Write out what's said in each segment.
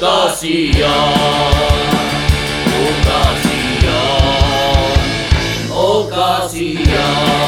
kasihan Oh kasihan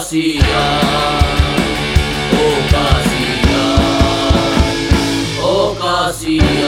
opacidad, opacidad.